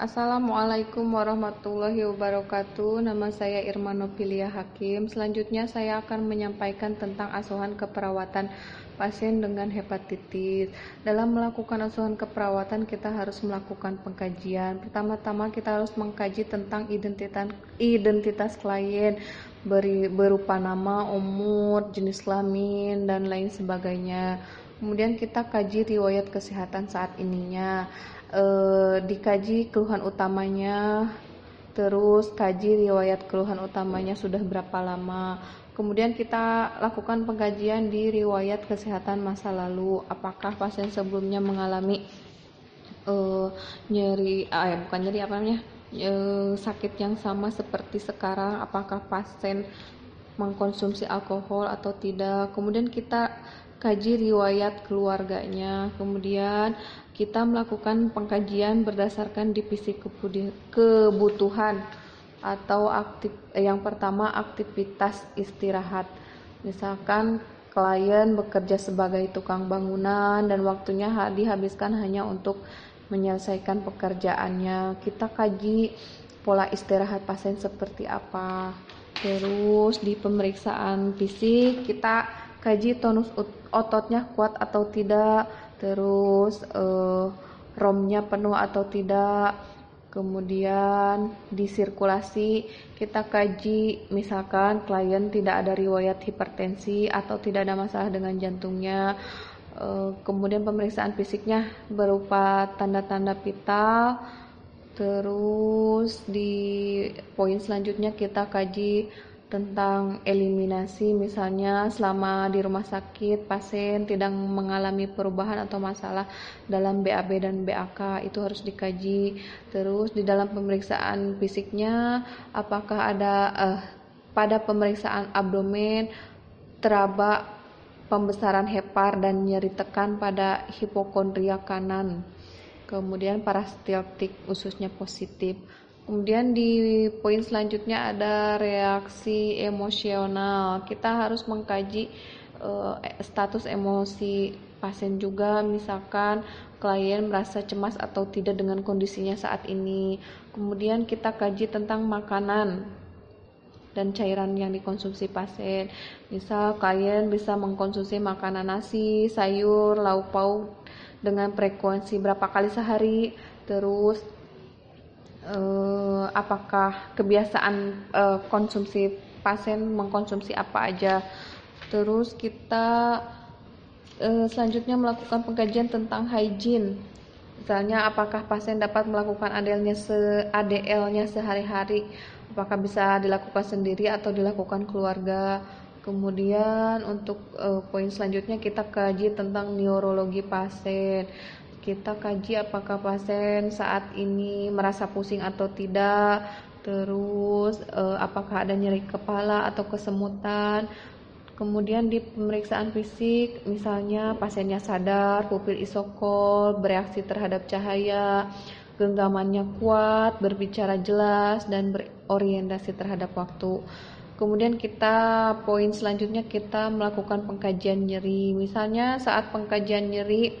Assalamualaikum warahmatullahi wabarakatuh. Nama saya Irma Nopilia Hakim. Selanjutnya saya akan menyampaikan tentang asuhan keperawatan pasien dengan hepatitis. Dalam melakukan asuhan keperawatan kita harus melakukan pengkajian. Pertama-tama kita harus mengkaji tentang identitas identitas klien beri, berupa nama, umur, jenis kelamin dan lain sebagainya. Kemudian kita kaji riwayat kesehatan saat ininya eh, dikaji keluhan utamanya terus kaji riwayat keluhan utamanya sudah berapa lama. Kemudian kita lakukan pengkajian di riwayat kesehatan masa lalu. Apakah pasien sebelumnya mengalami uh, nyeri ah, ya bukan nyeri apa namanya uh, sakit yang sama seperti sekarang? Apakah pasien mengkonsumsi alkohol atau tidak? Kemudian kita kaji riwayat keluarganya. Kemudian kita melakukan pengkajian berdasarkan divisi kebutuhan atau aktif yang pertama aktivitas istirahat. Misalkan klien bekerja sebagai tukang bangunan dan waktunya dihabiskan hanya untuk menyelesaikan pekerjaannya. Kita kaji pola istirahat pasien seperti apa. Terus di pemeriksaan fisik kita kaji tonus ototnya kuat atau tidak, terus uh, romnya penuh atau tidak, kemudian di sirkulasi kita kaji misalkan klien tidak ada riwayat hipertensi atau tidak ada masalah dengan jantungnya, uh, kemudian pemeriksaan fisiknya berupa tanda-tanda vital. Terus di poin selanjutnya kita kaji tentang eliminasi misalnya selama di rumah sakit pasien tidak mengalami perubahan atau masalah dalam BAB dan BAK itu harus dikaji terus di dalam pemeriksaan fisiknya apakah ada uh, pada pemeriksaan abdomen teraba pembesaran hepar dan nyeri tekan pada hipokondria kanan. Kemudian parastaltik ususnya positif Kemudian di poin selanjutnya ada reaksi emosional. Kita harus mengkaji uh, status emosi pasien juga, misalkan klien merasa cemas atau tidak dengan kondisinya saat ini. Kemudian kita kaji tentang makanan dan cairan yang dikonsumsi pasien. Misal klien bisa mengkonsumsi makanan nasi, sayur, lauk pauk dengan frekuensi berapa kali sehari, terus uh, apakah kebiasaan uh, konsumsi pasien mengkonsumsi apa aja. Terus kita uh, selanjutnya melakukan pengkajian tentang hygiene. Misalnya apakah pasien dapat melakukan ADL-nya se ADL-nya sehari-hari, apakah bisa dilakukan sendiri atau dilakukan keluarga. Kemudian untuk uh, poin selanjutnya kita kaji tentang neurologi pasien. Kita kaji apakah pasien saat ini merasa pusing atau tidak terus eh, apakah ada nyeri kepala atau kesemutan. Kemudian di pemeriksaan fisik misalnya pasiennya sadar pupil isokol bereaksi terhadap cahaya genggamannya kuat berbicara jelas dan berorientasi terhadap waktu Kemudian kita poin selanjutnya kita melakukan pengkajian nyeri. Misalnya saat pengkajian nyeri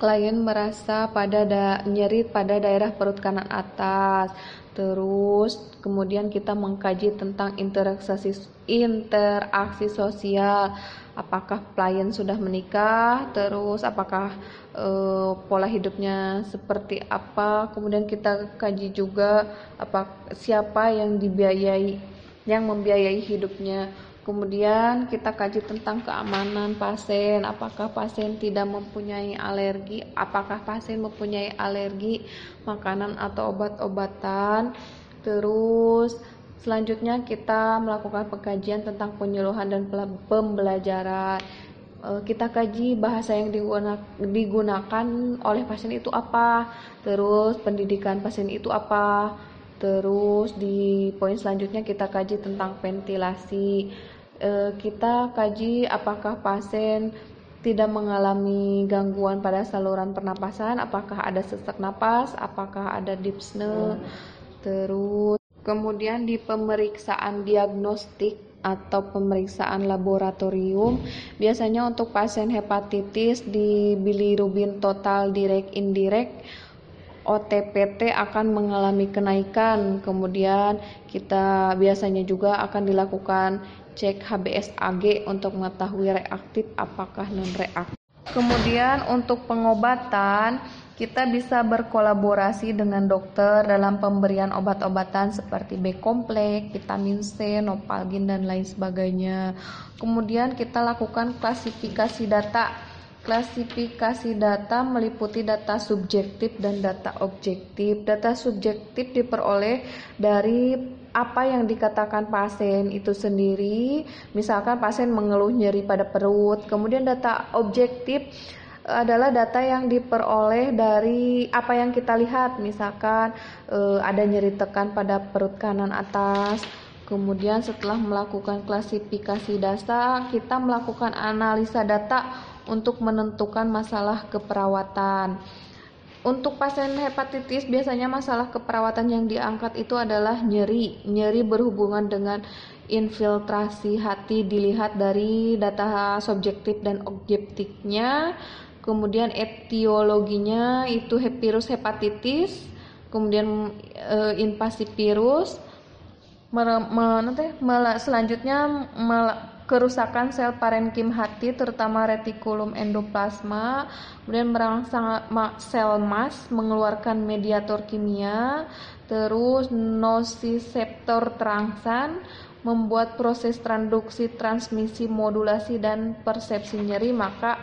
klien merasa pada da nyeri pada daerah perut kanan atas. Terus kemudian kita mengkaji tentang interaksi interaksi sosial. Apakah klien sudah menikah? Terus apakah e, pola hidupnya seperti apa? Kemudian kita kaji juga apa siapa yang dibiayai yang membiayai hidupnya. Kemudian kita kaji tentang keamanan pasien, apakah pasien tidak mempunyai alergi, apakah pasien mempunyai alergi makanan atau obat-obatan. Terus selanjutnya kita melakukan pengkajian tentang penyuluhan dan pembelajaran. E, kita kaji bahasa yang digunakan oleh pasien itu apa, terus pendidikan pasien itu apa, terus di poin selanjutnya kita kaji tentang ventilasi. Eh, kita kaji apakah pasien tidak mengalami gangguan pada saluran pernapasan, apakah ada sesak napas, apakah ada dyspnea, terus kemudian di pemeriksaan diagnostik atau pemeriksaan laboratorium biasanya untuk pasien hepatitis di bilirubin total direct indirect OTPT akan mengalami kenaikan. Kemudian kita biasanya juga akan dilakukan cek HBsAg untuk mengetahui reaktif apakah non reaktif. Kemudian untuk pengobatan kita bisa berkolaborasi dengan dokter dalam pemberian obat-obatan seperti B kompleks, vitamin C, nopalgin dan lain sebagainya. Kemudian kita lakukan klasifikasi data. Klasifikasi data meliputi data subjektif dan data objektif. Data subjektif diperoleh dari apa yang dikatakan pasien itu sendiri. Misalkan pasien mengeluh nyeri pada perut. Kemudian data objektif adalah data yang diperoleh dari apa yang kita lihat, misalkan e, ada nyeri tekan pada perut kanan atas. Kemudian setelah melakukan klasifikasi data, kita melakukan analisa data untuk menentukan masalah keperawatan. Untuk pasien hepatitis biasanya masalah keperawatan yang diangkat itu adalah nyeri. Nyeri berhubungan dengan infiltrasi hati dilihat dari data subjektif dan objektifnya kemudian etiologinya itu virus hepatitis, kemudian e, invasi virus, nanti selanjutnya kerusakan sel parenkim hati terutama retikulum endoplasma, kemudian merangsang sel mas mengeluarkan mediator kimia, terus nosiseptor terangsan membuat proses transduksi, transmisi, modulasi dan persepsi nyeri maka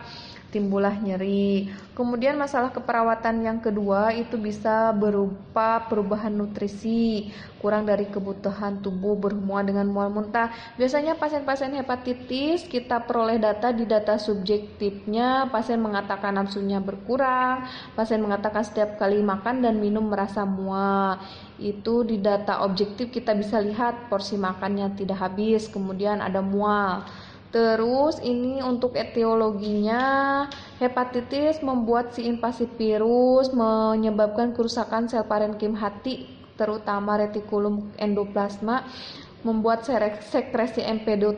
timbullah nyeri. Kemudian masalah keperawatan yang kedua itu bisa berupa perubahan nutrisi, kurang dari kebutuhan tubuh berhubungan dengan mual muntah. Biasanya pasien-pasien hepatitis kita peroleh data di data subjektifnya, pasien mengatakan nafsunya berkurang, pasien mengatakan setiap kali makan dan minum merasa mual. Itu di data objektif kita bisa lihat porsi makannya tidak habis, kemudian ada mual. Terus ini untuk etiologinya hepatitis membuat si invasi virus menyebabkan kerusakan sel parenkim hati terutama retikulum endoplasma membuat sekresi empedu,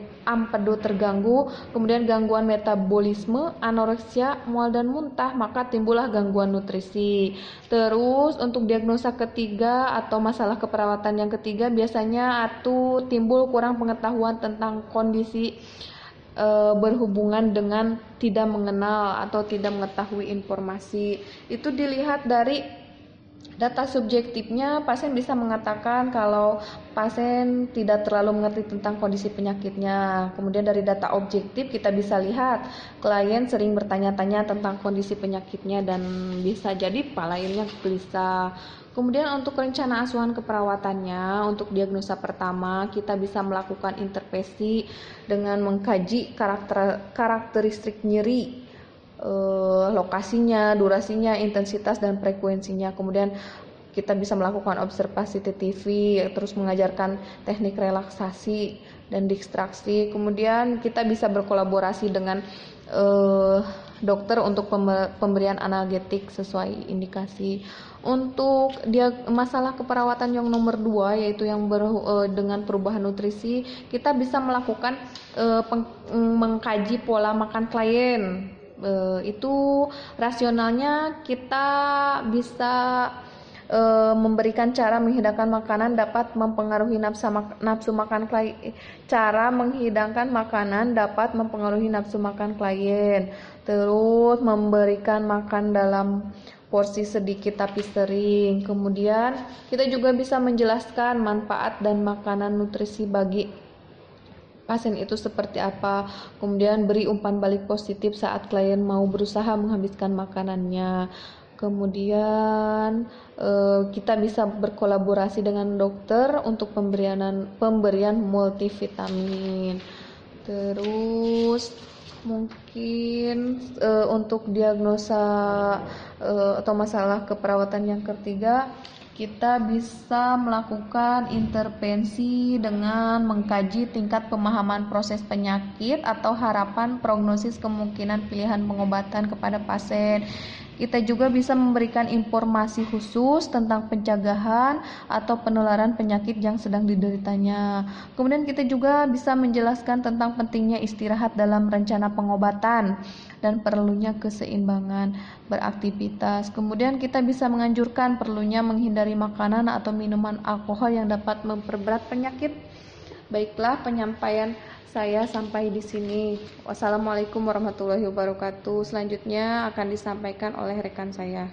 terganggu, kemudian gangguan metabolisme, anoreksia, mual dan muntah, maka timbullah gangguan nutrisi. Terus untuk diagnosa ketiga atau masalah keperawatan yang ketiga biasanya atau timbul kurang pengetahuan tentang kondisi e, berhubungan dengan tidak mengenal atau tidak mengetahui informasi. Itu dilihat dari data subjektifnya pasien bisa mengatakan kalau pasien tidak terlalu mengerti tentang kondisi penyakitnya. Kemudian dari data objektif kita bisa lihat klien sering bertanya-tanya tentang kondisi penyakitnya dan bisa jadi kliennya gelisah. Kemudian untuk rencana asuhan keperawatannya, untuk diagnosa pertama kita bisa melakukan intervensi dengan mengkaji karakter karakteristik nyeri, eh, lokasinya, durasinya, intensitas dan frekuensinya. Kemudian kita bisa melakukan observasi TTV, terus mengajarkan teknik relaksasi dan distraksi. Kemudian kita bisa berkolaborasi dengan eh, dokter untuk pemberian analgetik sesuai indikasi. Untuk dia masalah keperawatan yang nomor dua yaitu yang ber, uh, dengan perubahan nutrisi, kita bisa melakukan uh, peng, mengkaji pola makan klien. Uh, itu rasionalnya kita bisa e, memberikan cara menghidangkan makanan dapat mempengaruhi nafsu, mak nafsu makan klien. Cara menghidangkan makanan dapat mempengaruhi nafsu makan klien. Terus memberikan makan dalam porsi sedikit tapi sering. Kemudian kita juga bisa menjelaskan manfaat dan makanan nutrisi bagi pasien itu seperti apa. Kemudian beri umpan balik positif saat klien mau berusaha menghabiskan makanannya. Kemudian eh, kita bisa berkolaborasi dengan dokter untuk pemberian pemberian multivitamin. Terus mungkin uh, untuk diagnosa uh, atau masalah keperawatan yang ketiga kita bisa melakukan intervensi dengan mengkaji tingkat pemahaman proses penyakit atau harapan prognosis kemungkinan pilihan pengobatan kepada pasien. Kita juga bisa memberikan informasi khusus tentang pencegahan atau penularan penyakit yang sedang dideritanya. Kemudian kita juga bisa menjelaskan tentang pentingnya istirahat dalam rencana pengobatan dan perlunya keseimbangan beraktivitas. Kemudian kita bisa menganjurkan perlunya menghindari makanan atau minuman alkohol yang dapat memperberat penyakit. Baiklah penyampaian saya sampai di sini. Wassalamualaikum warahmatullahi wabarakatuh. Selanjutnya akan disampaikan oleh rekan saya.